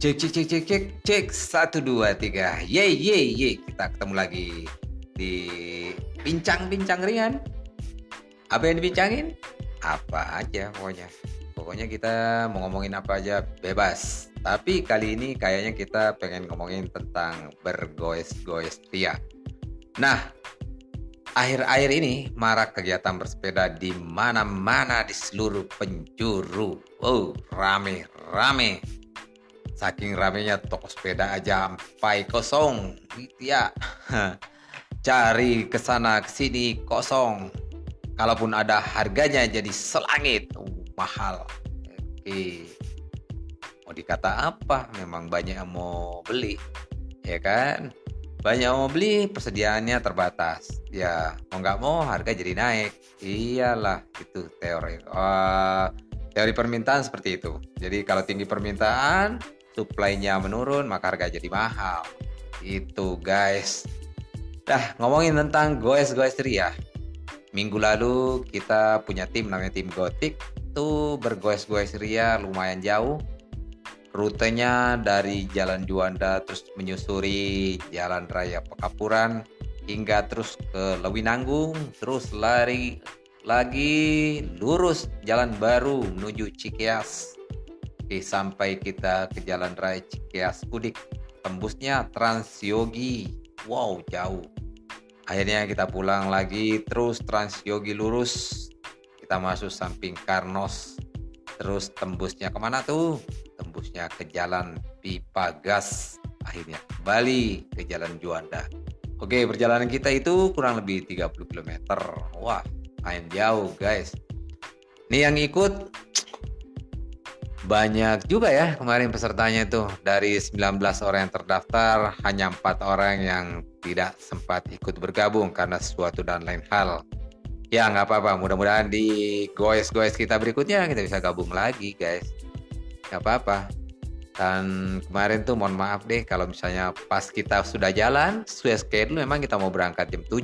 Cek cek cek cek cek cek satu dua tiga. Ye ye ye kita ketemu lagi di bincang-bincang ringan. Apa yang dibincangin? Apa aja pokoknya. Pokoknya kita mau ngomongin apa aja bebas. Tapi kali ini kayaknya kita pengen ngomongin tentang bergoes-goes tia. Nah, akhir-akhir ini marak kegiatan bersepeda di mana-mana di seluruh penjuru. Oh, rame-rame. Saking ramenya toko sepeda aja sampai kosong. Gitu ya. Cari ke sana ke sini kosong. Kalaupun ada harganya jadi selangit. Uh, mahal. Oke. Mau dikata apa? Memang banyak yang mau beli. Ya kan? Banyak mau beli, persediaannya terbatas. Ya, mau nggak mau harga jadi naik. Iyalah, itu teori. Uh, teori permintaan seperti itu. Jadi kalau tinggi permintaan, supply-nya menurun, maka harga jadi mahal. Itu guys. Dah, ngomongin tentang goes-goes ria. Minggu lalu kita punya tim namanya tim Gotik itu bergoes-goes ria lumayan jauh rutenya dari Jalan Juanda terus menyusuri Jalan Raya Pekapuran hingga terus ke Lewinanggung terus lari lagi lurus jalan baru menuju Cikeas Oke, sampai kita ke Jalan Raya Cikeas Udik. Tembusnya Trans Yogi. Wow jauh. Akhirnya kita pulang lagi terus Trans Yogi lurus. Kita masuk samping Karnos. Terus tembusnya ke mana tuh? Tembusnya ke jalan pipa gas akhirnya Bali ke jalan Juanda. Oke perjalanan kita itu kurang lebih 30 km wah main jauh guys. Ini yang ikut banyak juga ya kemarin pesertanya tuh. Dari 19 orang yang terdaftar hanya empat orang yang tidak sempat ikut bergabung karena sesuatu dan lain hal. Ya nggak apa-apa. Mudah-mudahan di goes-goes kita berikutnya kita bisa gabung lagi guys. Nggak apa-apa. Dan kemarin tuh mohon maaf deh kalau misalnya pas kita sudah jalan sesuai schedule memang kita mau berangkat jam 7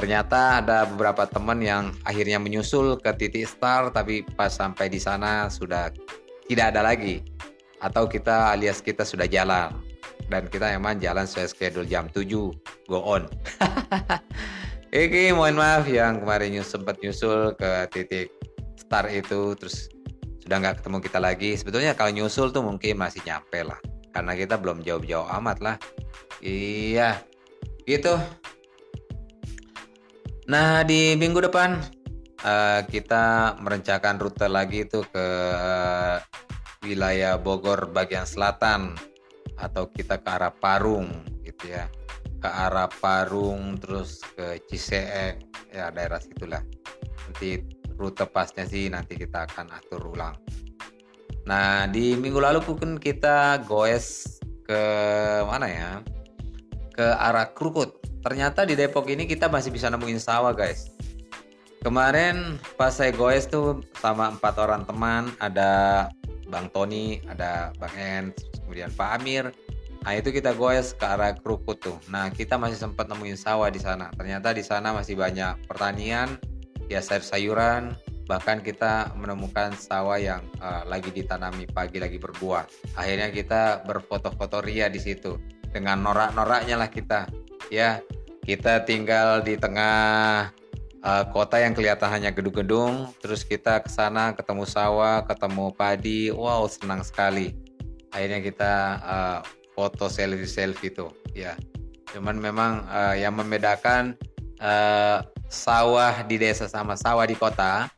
ternyata ada beberapa teman yang akhirnya menyusul ke titik start tapi pas sampai di sana sudah tidak ada lagi. Atau kita alias kita sudah jalan. Dan kita emang jalan sesuai schedule jam 7 go on. Oke, mohon maaf yang kemarin sempat nyusul ke titik start itu. Terus sudah nggak ketemu kita lagi. Sebetulnya kalau nyusul tuh mungkin masih nyampe lah, karena kita belum jauh-jauh amat lah. Iya, gitu. Nah di minggu depan uh, kita merencanakan rute lagi itu ke uh, wilayah Bogor bagian selatan atau kita ke arah Parung gitu ya. Ke arah Parung terus ke Ciseeng ya daerah situlah. Nanti rute pasnya sih nanti kita akan atur ulang. Nah di minggu lalu pun kita goes ke mana ya? Ke arah Krukut. Ternyata di Depok ini kita masih bisa nemuin sawah guys kemarin pas saya goes tuh sama empat orang teman ada Bang Tony ada Bang En kemudian Pak Amir Nah itu kita goes ke arah Krukut tuh. Nah kita masih sempat nemuin sawah di sana. Ternyata di sana masih banyak pertanian, ya sayur-sayuran. Bahkan kita menemukan sawah yang uh, lagi ditanami pagi lagi berbuah. Akhirnya kita berfoto-foto ria di situ dengan norak-noraknya lah kita. Ya kita tinggal di tengah uh, kota yang kelihatan hanya gedung-gedung. Terus kita ke sana ketemu sawah, ketemu padi. Wow senang sekali. Akhirnya kita uh, foto selfie selfie itu ya cuman memang uh, yang membedakan uh, sawah di desa sama sawah di kota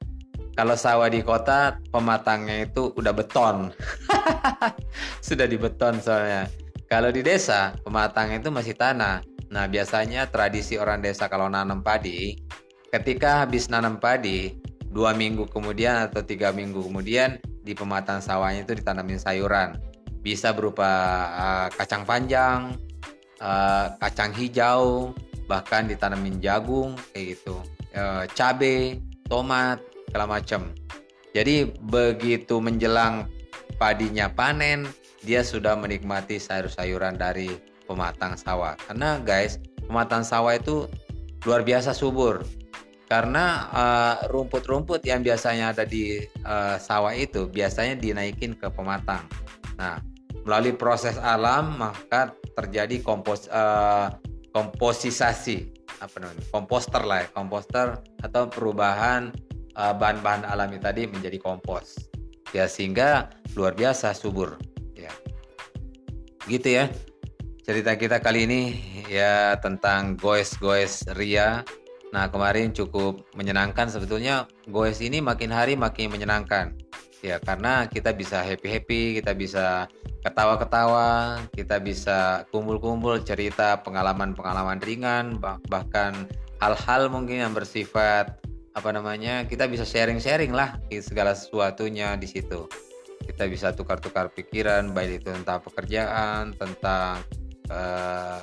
kalau sawah di kota pematangnya itu udah beton sudah di beton soalnya kalau di desa pematangnya itu masih tanah nah biasanya tradisi orang desa kalau nanam padi ketika habis nanam padi dua minggu kemudian atau tiga minggu kemudian di pematang sawahnya itu ditanamin sayuran bisa berupa uh, kacang panjang, uh, kacang hijau, bahkan ditanamin jagung kayak gitu, uh, cabe, tomat, segala macam. Jadi begitu menjelang padinya panen, dia sudah menikmati sayur-sayuran dari pematang sawah. Karena guys, pematang sawah itu luar biasa subur. Karena rumput-rumput uh, yang biasanya ada di uh, sawah itu biasanya dinaikin ke pematang. Nah, melalui proses alam maka terjadi kompos uh, komposisasi apa namanya komposter lah ya, komposter atau perubahan uh, bahan-bahan alami tadi menjadi kompos. Ya sehingga luar biasa subur ya. Gitu ya cerita kita kali ini ya tentang goes-goes ria nah kemarin cukup menyenangkan. Sebetulnya goes ini makin hari makin menyenangkan. Ya karena kita bisa happy happy kita bisa ketawa ketawa kita bisa kumpul kumpul cerita pengalaman pengalaman ringan bahkan hal-hal mungkin yang bersifat apa namanya kita bisa sharing sharing lah segala sesuatunya di situ. Kita bisa tukar-tukar pikiran baik itu tentang pekerjaan tentang uh,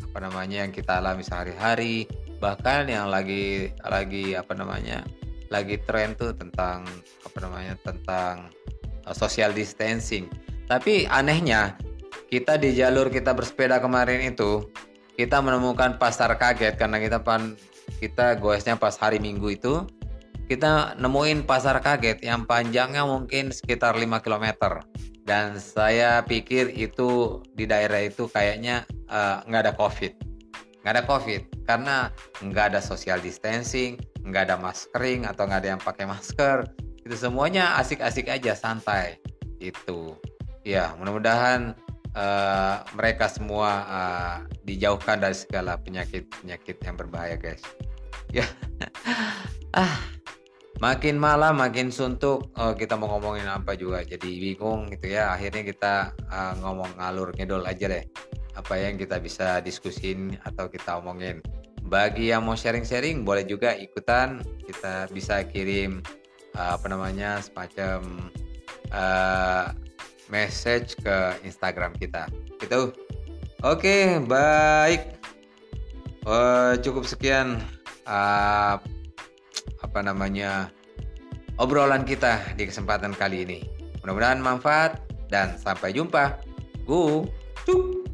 apa namanya yang kita alami sehari-hari bahkan yang lagi lagi apa namanya lagi tren tuh tentang apa namanya tentang uh, social distancing. Tapi anehnya kita di jalur kita bersepeda kemarin itu kita menemukan pasar kaget karena kita pan kita goesnya pas hari Minggu itu kita nemuin pasar kaget yang panjangnya mungkin sekitar 5 km dan saya pikir itu di daerah itu kayaknya uh, nggak ada covid nggak ada covid karena nggak ada social distancing nggak ada maskering atau nggak ada yang pakai masker. Itu semuanya asik-asik aja santai. Itu ya mudah-mudahan uh, mereka semua uh, dijauhkan dari segala penyakit penyakit yang berbahaya guys. Ya. Ah makin malam makin suntuk. Oh, kita mau ngomongin apa juga jadi bingung gitu ya. Akhirnya kita uh, ngomong ngalur ngedol aja deh apa yang kita bisa diskusin atau kita omongin. Bagi yang mau sharing-sharing boleh juga ikutan. Kita bisa kirim uh, apa namanya semacam uh, message ke Instagram kita. Gitu. Oke baik. Uh, cukup sekian uh, apa namanya obrolan kita di kesempatan kali ini. Mudah-mudahan manfaat dan sampai jumpa. Gu cuk